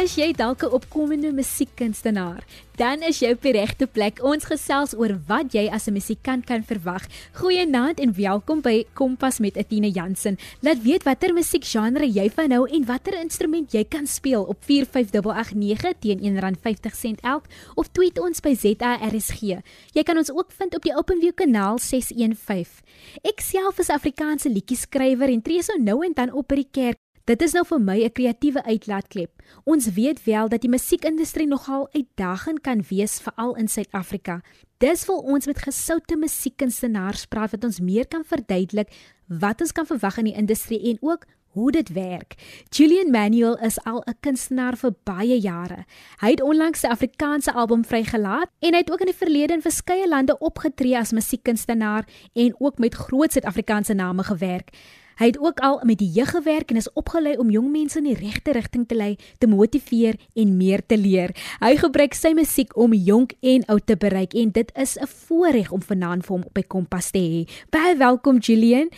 Is jy dalk 'n opkomende musiekkunstenaar? Dan is jy op die regte plek. Ons gesels oor wat jy as 'n musiekant kan verwag. Goeienaand en welkom by Kompas met Etine Jansen. Laat weet watter musiekgenre jy van hou en watter instrument jy kan speel op 45889 teen R1.50 elk of tweet ons by ZARSG. Jy kan ons ook vind op die OpenView kanaal 615. Ek self is Afrikaanse liedjie-skrywer en tree so nou en dan op by die kerk Dit is nou vir my 'n kreatiewe uitlaatklep. Ons weet wel dat die musiekindustrie nogal uitdagend kan wees veral in Suid-Afrika. Dis vir ons met gesoute musiekkunstenaars praat wat ons meer kan verduidelik wat ons kan verwag in die industrie en ook hoe dit werk. Julian Manuel is al 'n kunstenaar vir baie jare. Hy het onlangs sy Afrikaanse album vrygelaat en hy het ook in die verlede in verskeie lande opgetree as musiekkunstenaar en ook met groot Suid-Afrikaanse name gewerk. Hy het ook al met die jeug gewerk en is opgelei om jong mense in die regte rigting te lei, te motiveer en meer te leer. Hy gebruik sy musiek om jonk en oud te bereik en dit is 'n voorreg om vanaand vir hom op by Kompas te hê. Baie welkom Julian.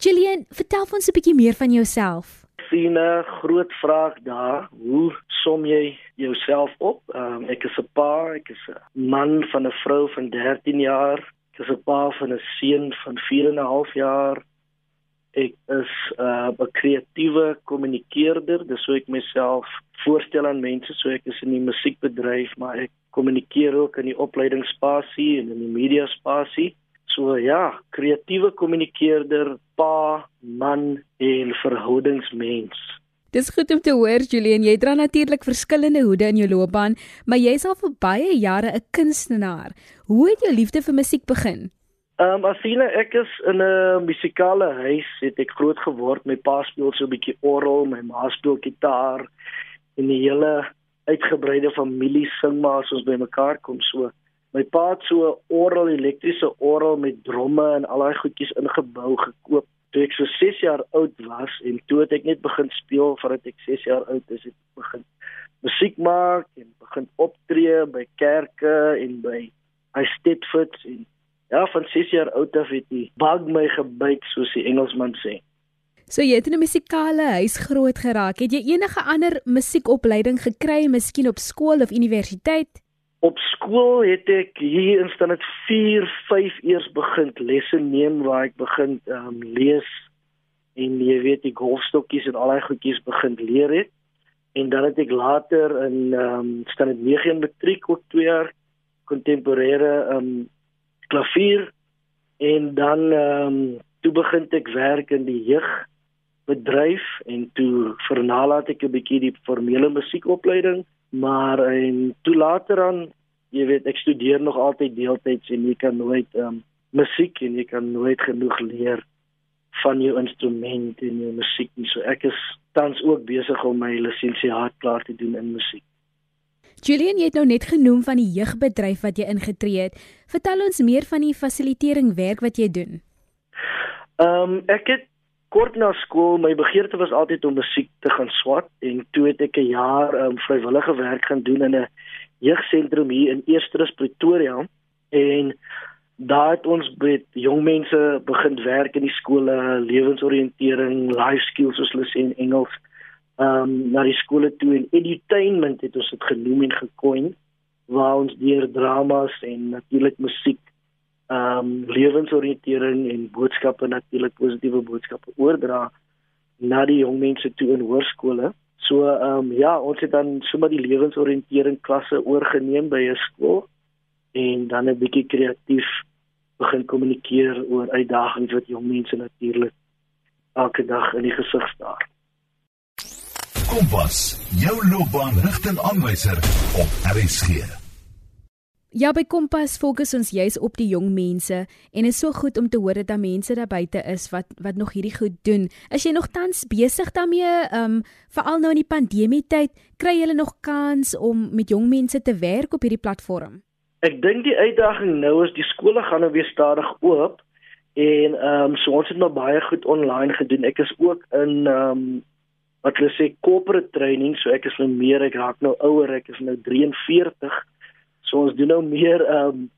Julian, vertel ons 'n bietjie meer van jouself. Sien 'n groot vraag daar. Hoe som jy jouself op? Um, ek is 'n pa, ek is 'n man van 'n vrou van 13 jaar. Ek is 'n pa van 'n seun van 4 en 'n half jaar ek is 'n uh, kreatiewe kommunikeerder, dis hoe ek myself voorstel aan mense, so ek is in die musiekbedryf, maar ek kommunikeer ook in die opleidingsspasie en in die media spasie. So ja, kreatiewe kommunikeerder, pa, man en verhoudingsmens. Dis goed om te hoor Julian, jy dra natuurlik verskillende hoede in jou loopbaan, maar jy's al vir baie jare 'n kunstenaar. Hoe het jou liefde vir musiek begin? Ehm um, Asina, ek is in 'n musikale huis, het ek groot geword. My pa speel so 'n bietjie orgel, my ma speel gitaar en die hele uitgebreide familie sing maar as ons by mekaar kom so. My pa het so 'n orgel, elektriese orgel met dromme en al daai goedjies ingebou gekoop toe ek so 6 jaar oud was en toe het ek net begin speel voordat ek 6 jaar oud is, het begin musiek maak en begin optree by kerke en by hy Stedfords en Ja, van 6 jaar oud af het die bug my gebyt soos die Engelsman sê. So jy het in 'n musikale huis groot geraak. Het jy enige ander musiekopleiding gekry, miskien op skool of universiteit? Op skool het ek hier in standaard 4, 5 eers begin lesse neem waar ek begin um, lees en jy weet die golfstokkies en al daai goedjies begin leer het. En dan het ek later in ehm um, standaard 9 in matriek ook 2 jaar kontemporêre ehm um, klavier en dan ehm um, toe begin ek werk in die jeugbedryf en toe vernalat ek 'n bietjie die formele musiekopleiding maar en toe later aan jy weet ek studeer nog altyd deeltyds en jy kan nooit ehm um, musiek en jy kan nooit genoeg leer van jou instrument en jou musiek nie. So ek is tans ook besig om my lisensiaat klaar te doen in musiek Julian, jy het nou net genoem van die jeugbedryf wat jy ingetree het. Vertel ons meer van die fasilitering werk wat jy doen. Ehm um, ek het kort na skool my begeerte was altyd om musiek te gaan swat en toe het ek 'n jaar ehm um, vrywillige werk gaan doen in 'n jeugsentrum hier in Eerstrus Pretoria en daar het ons met jong mense begin werk in die skole, lewensoriëntering, life skills soos hulle sê in Engels ehm um, na die skole toe en edutainment het ons dit genoem en gekoin waar ons deur dramas en natuurlik musiek ehm um, lewensoriëntering en boodskappe natuurlik positiewe boodskappe oordra na die jong mense toe in hoërskole. So ehm um, ja, ons het dan sommer die lewensoriëntering klasse oorgeneem by 'n skool en dan 'n bietjie kreatief begin kommunikeer oor uitdagings wat jong mense natuurlik elke dag in die gesig staar. Kompas, jou loopbaanrigtingaanwyser op RSG. Ja, by Kompas fokus ons juis op die jong mense en is so goed om te hoor dat daar mense daar buite is wat wat nog hierdie goed doen. Is jy nog tans besig daarmee? Ehm um, veral nou in die pandemie tyd, kry jy nog kans om met jong mense te werk op hierdie platform? Ek dink die uitdaging nou is die skole gaan nou weer stadig oop en ehm um, so ons het nou baie goed online gedoen. Ek is ook in ehm um, wat hulle sê corporate training, so ek is nou meer ek raak nou ouer, ek is nou 43. So ons doen nou meer um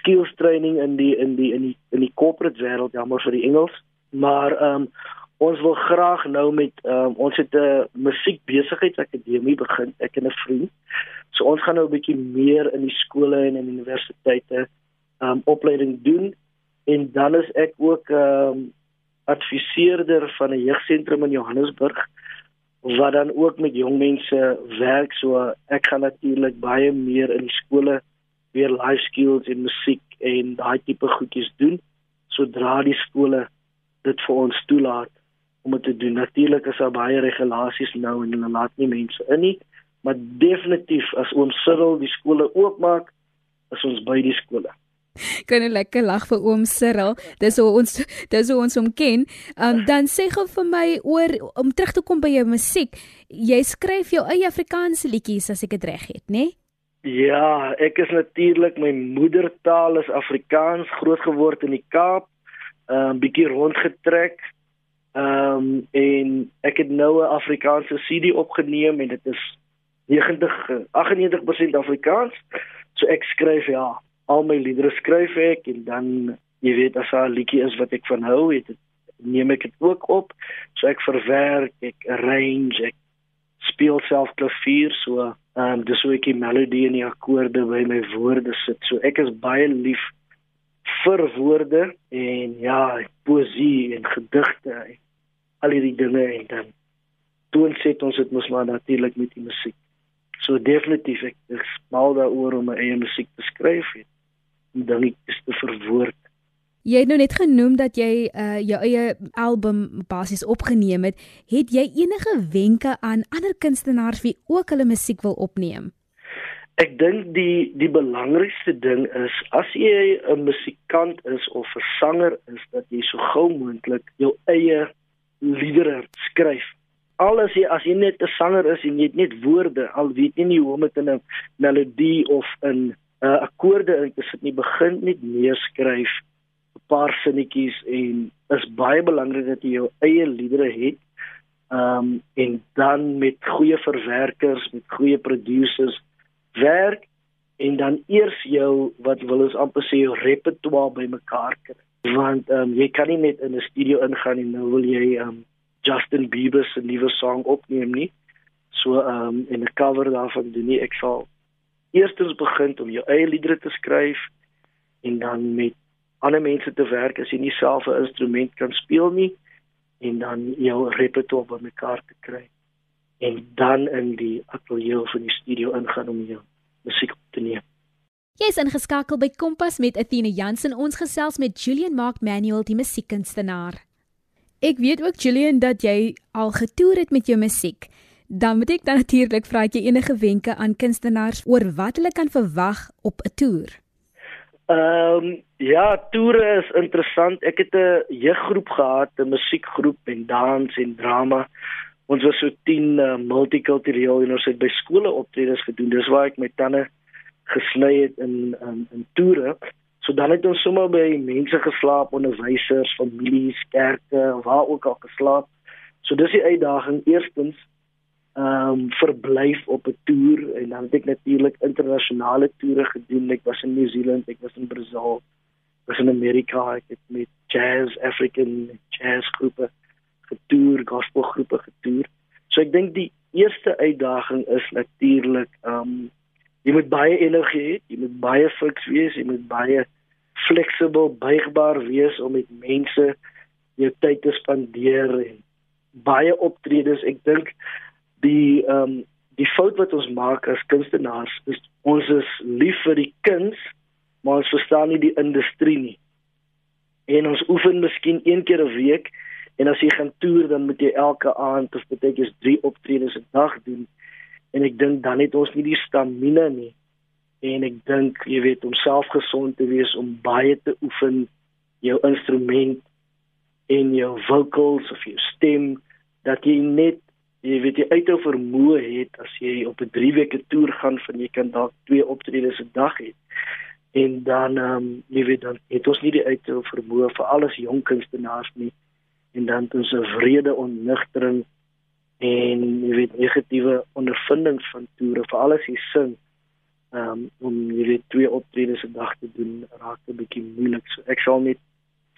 skills training in die in die in die in die corporate wêreld, jammer vir die Engels, maar um ons wil graag nou met um, ons het 'n musiekbesigheidsakademie begin ek en 'n vriend. So ons gaan nou 'n bietjie meer in die skole en in universiteite um opleiding doen en dan is ek ook um adviseerder van 'n jeugsentrum in Johannesburg wat dan ook met jong mense werk. So ek gaan natuurlik baie meer in die skole weer life skills en musiek en daai tipe goedjies doen sodra die skole dit vir ons toelaat om dit te doen. Natuurlik is daar baie regulasies nou en hulle laat nie mense in nie, maar definitief as oom Cyril die skole oopmaak, is ons by die skole. Kan 'n lekker lag vir oom Cyril. Dis hoe ons dis hoe ons hom ken. Um dan sê gou vir my oor om terug te kom by jou musiek. Jy skryf jou eie Afrikaanse liedjies as ek dit reg het, né? Nee? Ja, ek is natuurlik my moedertaal is Afrikaans, grootgeword in die Kaap, 'n um, bietjie rondgetrek Ehm um, en ek het nou 'n Afrikaanse CD opgeneem en dit is 90 98% Afrikaans. So ek skryf ja, al my liedere skryf ek en dan jy weet as daar 'n liedjie is wat ek van hou, het neem ek dit ook op. So ek verwerk, ek arrange, ek speel self klavier so ehm um, dis hoe ek die melodie en die akkoorde by my woorde sit. So ek is baie lief vir woorde en ja, poesie en gedigte en al hierdie dinge en dan doen sit ons dit mos maar natuurlik met die musiek. So definitief ek is mal daaroor om my eie musiek te skryf en dan is te verwoord. Jy het nou net genoem dat jy uh jou eie album basies opgeneem het. Het jy enige wenke aan ander kunstenaars wie ook hulle musiek wil opneem? Ek dink die die belangrikste ding is as jy 'n musikant is of 'n sanger is dat jy so gou moontlik jou eie liedere skryf. Al as jy as jy net 'n sanger is en jy het net woorde, al weet jy nie hoe om dit in 'n melodie of in uh, akkoorde in te sit nie, begin net neerskryf 'n paar sinnetjies en is baie belangrik dat jy jou eie liedere het. Ehm um, en dan met goeie verwerkers, met goeie producers werk en dan eers jou wat wil ons amper sê jou repertoire bymekaar kry want ehm um, jy kan nie net in 'n studio ingaan en nou wil jy ehm um, Justin Bieber se nuwe song opneem nie so ehm um, en 'n cover daarvan doen nie ek sal eerstens begin om jou eie liedere te skryf en dan met ander mense te werk as jy nie self 'n instrument kan speel nie en dan jou repertoire bymekaar te kry en dan in die ateljee van die studio ingaan om jou musiek op te neem. Jy is ingeskakel by Kompas met Athena Jansen. Ons gesels met Julian Mark Manuel, die musiekkunstenaar. Ek weet ook Julian dat jy al getoer het met jou musiek. Dan moet ek dan natuurlik vra jy enige wenke aan kunstenaars oor wat hulle kan verwag op 'n toer. Ehm um, ja, toere is interessant. Ek het 'n jeuggroep gehad, 'n musiekgroep en dans en drama. Ons was so 10 uh, multikultureel en ons het by skole optredes gedoen. Dis waar ek my tande gesny het in in in toere. So dan het ons sommer by mense geslaap, onderwysers, families, kerke, waar ook al geslaap. So dis die uitdaging eerstens ehm um, verblyf op 'n toer en dan het ek natuurlik internasionale toere gedoen. Ek was in New Zealand, ek was in Brazil, was in Amerika, ek het met jazz, African jazz groepe getoer, gospel groepe getoer. So ek dink die eerste uitdaging is natuurlik ehm um, jy moet baie energie hê, jy moet baie fiks wees, jy moet baie flexible, buigbaar wees om met mense jou tyd te spandeer en baie optredes. Ek dink die ehm um, die fout wat ons maak as kunstenaars is ons is lief vir die kuns, maar ons verstaan nie die industrie nie. En ons oefen miskien een keer 'n week en as jy gaan toer dan moet jy elke aand of baie keer 3 optredes 'n dag doen en ek dink dan het ons nie die stamina nie en ek dink jy weet om self gesond te wees om baie te oefen jou instrument en jou vocals of jou stem dat jy net jy weet jy uithou vermoë het as jy op 'n 3 weke toer gaan van jy kan dalk twee optredes 'n dag hê. En dan ehm um, jy weet dan het ons nie die uithou vermoë vir alles jong kunstenaars nie. En dan het ons 'n vrede onnigtering en jy weet negatiewe ondervindings van toere veral as jy sing um, om jy weet twee optredes 'n dag te doen raak 'n bietjie moeilik. So ek sal net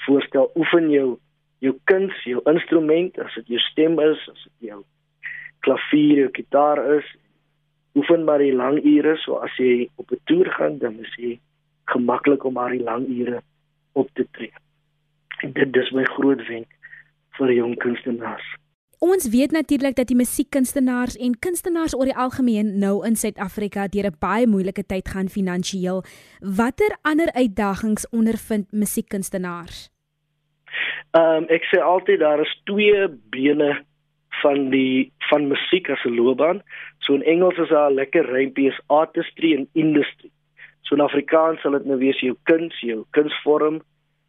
voorstel oefen jou jou kuns, jou instrument, as dit jou stem is, as dit jou klavier, jou gitaar is, oefen maar die lang ure, so as jy op 'n toer gaan, dan is jy gemaklik om maar die lang ure op te tree. En dit dis my groot wenk vir jong kunstenaars. Ons weet natuurlik dat die musiekkunstenaars en kunstenaars oor die algemeen nou in Suid-Afrika deur 'n baie moeilike tyd gaan finansiëel. Watter ander uitdagings ondervind musiekkunstenaars? Ehm um, ek sê altyd daar is twee bene van die van musiek as 'n loopbaan. So in Engels is daar 'n lekker rympie is artistry en industry. So in Afrikaans sal dit nou wees jou kuns, jou kunsvorm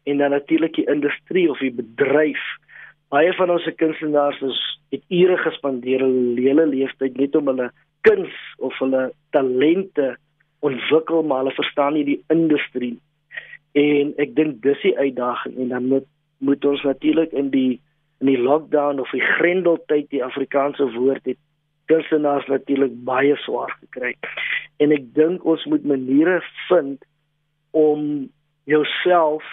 en dan natuurlik die industrie of die bedryf. Baie van ons kunstenaars is het ure gespandeer hulle lewenstyd net om hulle kuns of hulle talente ontwikkel, maar hulle verstaan nie die industrie. En ek dink dis die uitdaging en dan moet moet ons natuurlik in die in die lockdown of die grendeltyd die Afrikaanse woord het kunstenaars natuurlik baie swaar gekry. En ek dink ons moet maniere vind om jouself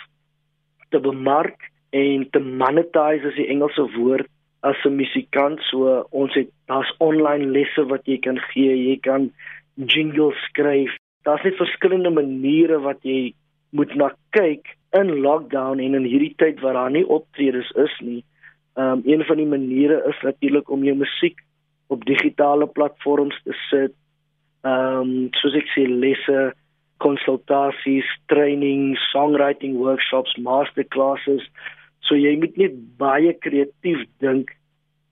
te bemark en te monetize as die Engelse woord as 'n musikant so ons het daar's online lesse wat jy kan gee jy kan jingles skryf. Daar's net verskillende maniere wat jy moet na kyk in lockdown en in hierdie tyd waar daar nie optredes is nie Ehm um, een van die maniere is natuurlik om jou musiek op digitale platforms te sit. Ehm um, soos ek sê lesse, konsultasies, training, songwriting workshops, masterclasses. So jy moet net baie kreatief dink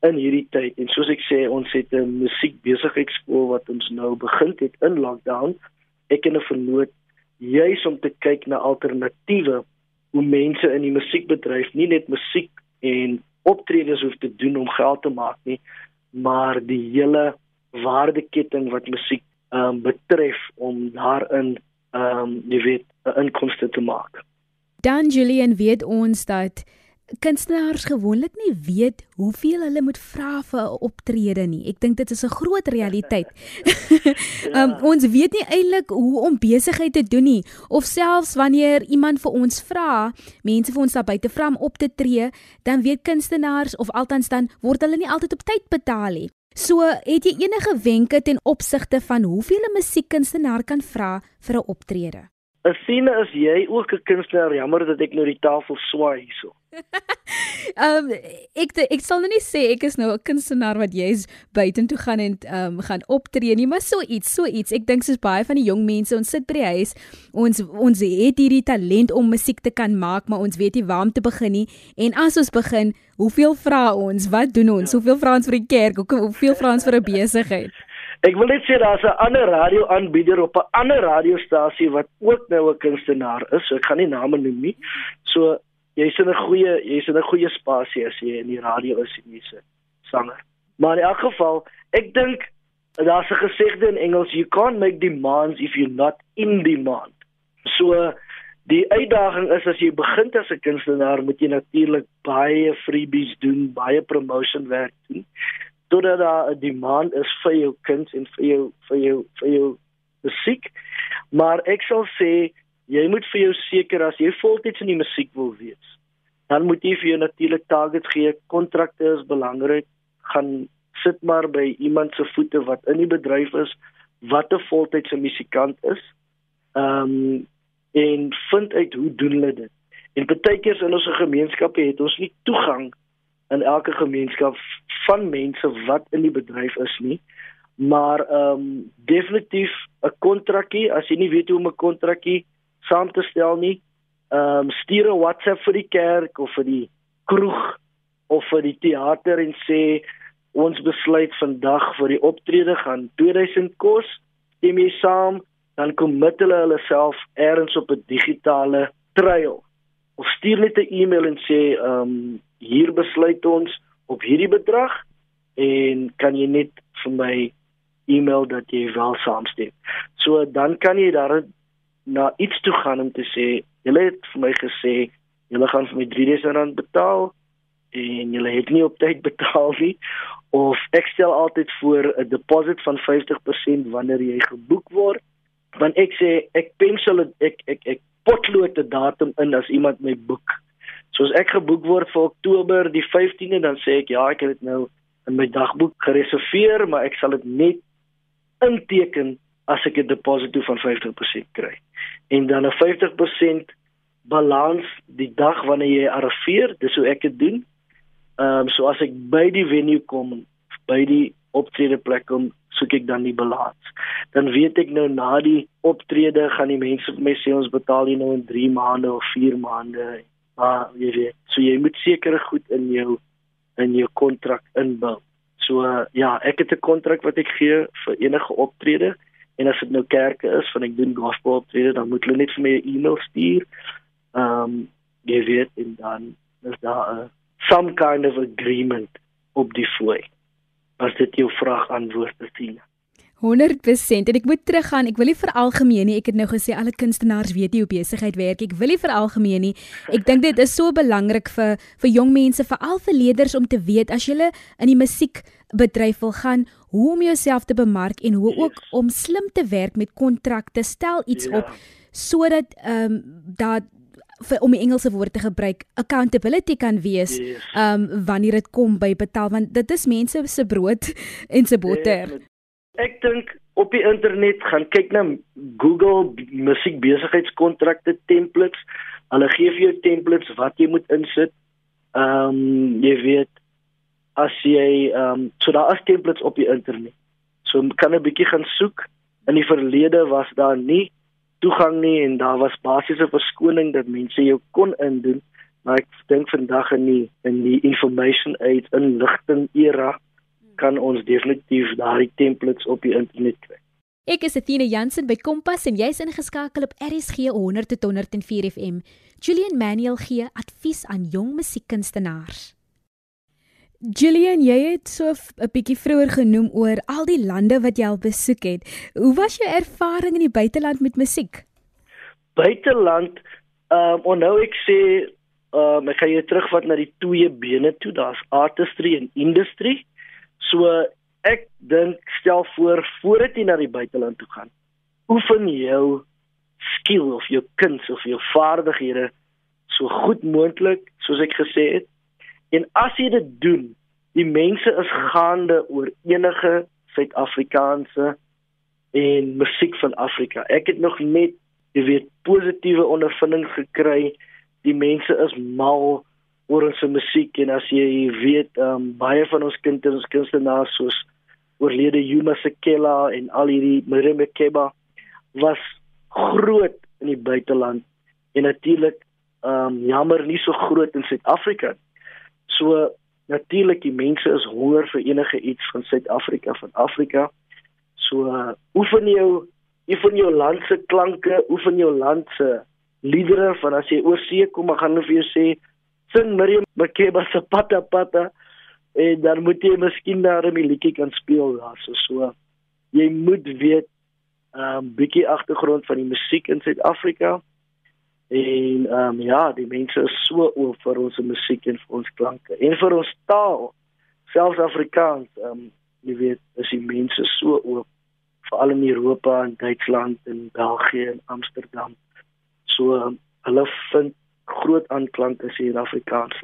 in hierdie tyd. En soos ek sê, ons het 'n musiekbesigheidskool wat ons nou begin het in lockdown. Ek en 'n vernoot juis om te kyk na alternatiewe hoe mense in die musiekbedryf nie net musiek en optredes hoef te doen om geld te maak nie, maar die hele waardeketting wat musiek ehm um, betref om daarin ehm um, jy weet 'n inkomste te maak. Dan Julian weet ons dat kunstenaars gewoonlik nie weet hoeveel hulle moet vra vir 'n optrede nie. Ek dink dit is 'n groot realiteit. ja. um, ons weet nie eintlik hoe om besigheid te doen nie of selfs wanneer iemand vir ons vra, mense vir ons daar buite vra om op te tree, dan weet kunstenaars of althans dan word hulle nie altyd op tyd betaal nie. So, het jy enige wenke ten opsigte van hoeveel 'n musiekkunstenaar kan vra vir 'n optrede? Asine is jy ook 'n kunstenaar? Jammer dat ek nou die tafel swaai hierso. Ehm um, ek ek sal nou nie sê ek is nou 'n kunstenaar wat jy's buitentoe gaan en ehm um, gaan optree nie, maar so iets, so iets. Ek dink soos baie van die jong mense, ons sit by die huis, ons ons het hierdie talent om musiek te kan maak, maar ons weet nie waar om te begin nie. En as ons begin, hoeveel vra ons? Wat doen ons? Ja. Hoeveel vra ons vir die kerk? Hoeveel vra ons vir 'n besigheid? Ek wil net sê daar's 'n ander radioaanbieder op 'n ander radiostasie wat ook nou 'n kunstenaar is. So ek gaan nie name noem nie. So jy's in 'n goeie jy's in 'n goeie spasie as jy in die radio is en jy's 'n sanger. Maar in elk geval, ek dink daar's 'n gesegde in Engels, you can't make demands if you're not in demand. So die uitdaging is as jy begin as 'n kunstenaar, moet jy natuurlik baie freebies doen, baie promotion werk doen totdat daar 'n demand is vir jou kuns en vir jou vir jou vir jou musiek. Maar ek sal sê jy moet vir jou seker as jy voltyds in die musiek wil wees, dan moet jy vir jou natuurlik targets gee. Kontrakte is belangrik. Gaan sit maar by iemand se voete wat in die bedryf is, wat 'n voltydse musikant is. Ehm um, en vind uit hoe doen hulle dit. En baie keer in ons gemeenskappe het ons nie toegang in elke gemeenskap van mense wat in die bedryf is nie. Maar ehm um, definitief 'n kontrakkie, as jy nie weet hoe om 'n kontrakkie saam te stel nie, ehm um, stuur 'n WhatsApp vir die kerk of vir die kroeg of vir die teater en sê ons besluit vandag vir die optrede gaan 2000 kos. Stem jy saam, dan kommit hulle hulle self eers op 'n digitale trail. Of stuur net 'n e-mail en sê ehm um, hier besluit ons op hierdie bedrag en kan jy net vir my e-mail dat jy wel saamstem. So dan kan jy daar na iets toe gaan om te sê, julle het vir my gesê julle gaan vir my R3000 betaal en julle het nie op tyd betaal nie of ek stel altyd voor 'n deposit van 50% wanneer jy geboek word. Want ek sê ek pensel ek ek ek potlood 'n datum in as iemand my boek So as ek geboek word vir Oktober die 15de, dan sê ek ja, ek het dit nou in my dagboek gereserveer, maar ek sal dit net inteken as ek 'n deposito van 50% kry. En dan 'n 50% balans die dag wanneer jy arriveer, dis hoe ek dit doen. Ehm um, so as ek by die venue kom, by die optrede plek kom, soek ek dan die balans. Dan weet ek nou na die optrede gaan die mense vir my sê ons betaal jy nou in 3 maande of 4 maande. Maar jy weet, so jy moet seker goed in jou in jou kontrak inbou. So uh, ja, ek het 'n kontrak wat ek gee vir enige optrede en as dit nou kerke is van ek doen gospel optrede dan moet hulle net vir my 'n e-mail stuur. Ehm um, jy weet en dan is daar 'n some kind of agreement op die fooi. As dit jou vraag antwoord is sien. 100% en ek moet teruggaan. Ek wil nie vir algemeen nie. Ek het nou gesê alle kunstenaars weet nie hoe besigheid werk. Ek wil nie vir algemeen nie. Ek dink dit is so belangrik vir vir jong mense, veral vir leerders om te weet as jy in die musiekbedryf wil gaan, hoe om jouself te bemark en hoe ook yes. om slim te werk met kontrakte. Stel iets ja. op sodat ehm um, dat vir om die Engelse woord te gebruik, accountability kan wees yes. um wanneer dit kom by betaal want dit is mense se brood en se botter. Yes. Ek dink op die internet gaan kyk na Google musiekbesigheidskontrakte templates. Hulle gee vir jou templates wat jy moet insit. Ehm um, jy weet as jy ehm um, so daar is templates op die internet. So kan 'n bietjie gaan soek. In die verlede was daar nie toegang nie en daar was basiese verskoning dat mense jou kon indoen. Maar ek dink vandag in die in die information age inligting era kan ons definitief daai templates op die internet kry. Ek is Athena Jansen by Kompas en jy's ingeskakel op RSG 100 tot 104 FM. Julian Manuel gee advies aan jong musiekkunstenaars. Julian, jy het so 'n bietjie vroeër genoem oor al die lande wat jy al besoek het. Hoe was jou ervaring in die buiteland met musiek? Buiteland, ehm um, nou ek sê, ehm um, ek gaan jou terugvat na die twee bene toe. Daar's artistry en industry. So ek dink stel voor voordat jy na die buiteland toe gaan, oefen jou skill of jou kuns of jou vaardighede so goed moontlik soos ek gesê het. En as jy dit doen, die mense is gaande oor enige Suid-Afrikaanse en musiek van Afrika. Ek het nog net, jy weet, positiewe ondervindings gekry. Die mense is mal oor ons musiek en as jy weet, um, baie van ons kinders, ons kunstenaars soos oorlede Yuma Sekela en al hierdie Mirembe Keba was groot in die buiteland en natuurlik um jammer nie so groot in Suid-Afrika nie. So natuurlik die mense is honger vir enige iets van Suid-Afrika van Afrika. So uh, oefen jou oefen jou land se klanke, oefen jou land se liedere van as jy oor see kom, ek gaan nou vir jou sê sing Miriam Makeba se pata pata en dan moet jy miskien daar 'n liedjie kan speel daar so so. Jy moet weet 'n um, ehm, bietjie agtergrond van die musiek in Suid-Afrika. En ehm um, ja, die mense is so oop vir ons musiek en vir ons klanke en vir ons taal. Selfs Afrikaans, ehm um, jy weet, is die mense so oop veral in Europa en Duitsland en België en Amsterdam. So um, hulle vind groot aanklank as hier Afrikaans.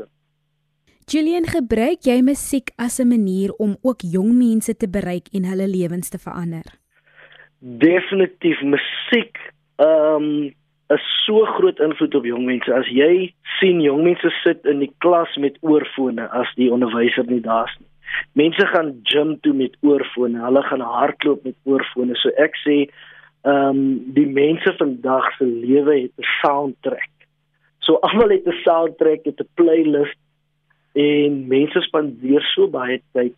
Julian, gebruik jy musiek as 'n manier om ook jong mense te bereik en hulle lewens te verander? Definitief musiek. Ehm um, is so groot invloed op jong mense. As jy sien jong mense sit in die klas met oorfone as die onderwyser nie daar's nie. Mense gaan gym toe met oorfone. Hulle gaan hardloop met oorfone. So ek sê ehm um, die mense vandag se lewe het 'n soundtrack. So almal het 'n soundtrack, het 'n playlist en mense spandeer so baie tyd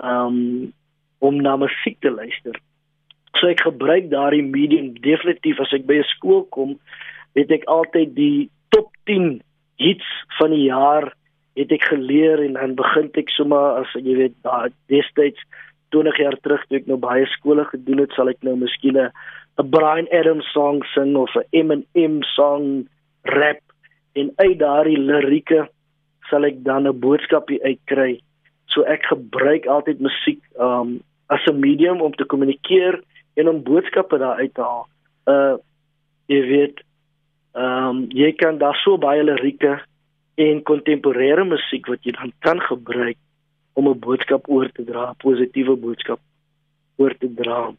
ehm um, om na musiek te luister. So ek gebruik daardie medium definitief as ek by 'n skool kom, het ek altyd die top 10 hits van die jaar het ek geleer en dan begin ek sommer as jy weet daai destyds 20 jaar terug toe ek nou baie skole gedoen het, sal ek nou miskien 'n Brian Adams song sing of 'n Eminem song rap en uit daardie lirieke sal ek dan 'n boodskapie uitkry. So ek gebruik altyd musiek um as 'n medium om te kommunikeer en om boodskappe daar uit te haal. Uh jy weet, ehm um, jy kan daar so baie lirieke en kontemporêre musiek wat jy dan kan gebruik om 'n boodskap oor te dra, 'n positiewe boodskap oor te dra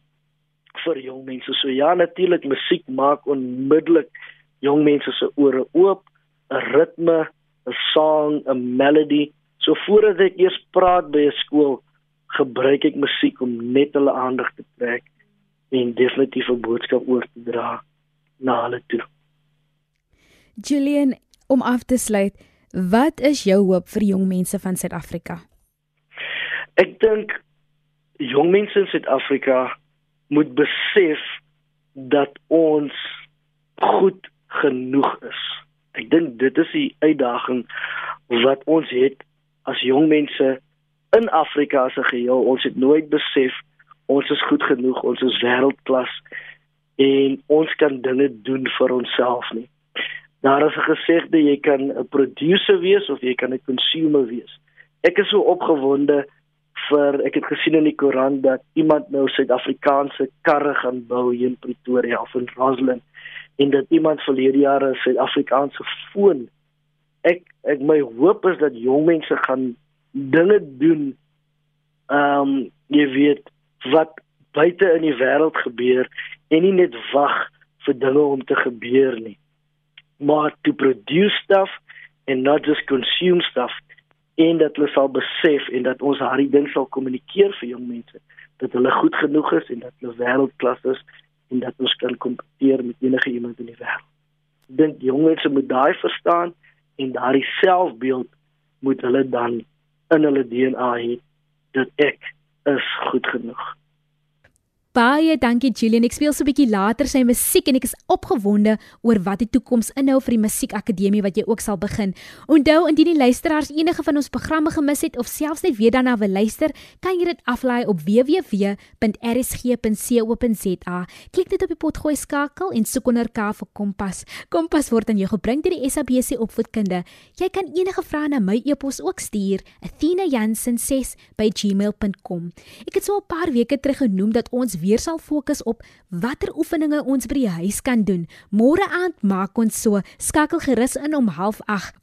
vir jong mense. So ja, natuurlik musiek maak onmiddellik jong mense se ore oop, 'n ritme, 'n song, 'n melody. So voordat ek eers praat by 'n skool, gebruik ek musiek om net hulle aandag te trek en definitief 'n boodskap oor te dra na hulle toe. Julian, om af te sluit, wat is jou hoop vir jong mense van Suid-Afrika? Ek dink jong mense in Suid-Afrika moet besef dat ons goed genoeg is. Ek dink dit is die uitdaging wat ons het as jong mense in Afrika as 'n geheel. Ons het nooit besef ons is goed genoeg, ons is wêreldklas en ons kan dinge doen vir onsself nie. Daar is 'n gesegde jy kan 'n producer wees of jy kan 'n consumer wees. Ek is so opgewonde vir ek het gesien in die koerant dat iemand nou Suid-Afrikaanse karre gaan bou hier in Pretoria of in Roslyn en dat iemand verlede jaar 'n Suid-Afrikaanse foon. Ek ek my hoop is dat jong mense gaan dinge doen. Ehm um, jy weet wat buite in die wêreld gebeur en nie net wag vir dinge om te gebeur nie. Maar to produce stuff and not just consume stuff en dat hulle sal besef en dat ons hierdie ding sal kommunikeer vir jong mense dat hulle goed genoeg is en dat hulle wêreldklas is en dat ons kan kompeteer met enige iemand in die wêreld. Ek dink jong mense moet daai verstaan en daardie selfbeeld moet hulle dan in hulle DNA hê dat ek is goed genoeg. Baie dankie Julian. Ek speel so 'n bietjie later sy musiek en ek is opgewonde oor wat die toekoms inhou vir die musiekakademie wat jy ook sal begin. Onthou indien die luisteraars enige van ons programme gemis het of selfs net weer daarna wil luister, kan jy dit aflaai op www.rsg.co.za. Klik net op die potgooi skakel en soek onder K vir Kompas. Kompas word aan jou gebring deur die SABC Opvoedkunde. Jy kan enige vrae na my e-pos ook stuur, athena.jansen6@gmail.com. Ek het so 'n paar weke terug genoem dat ons weer sal fokus op watter oefeninge ons by die huis kan doen. Môre aand maak ons so, skakel gerus in om 08:30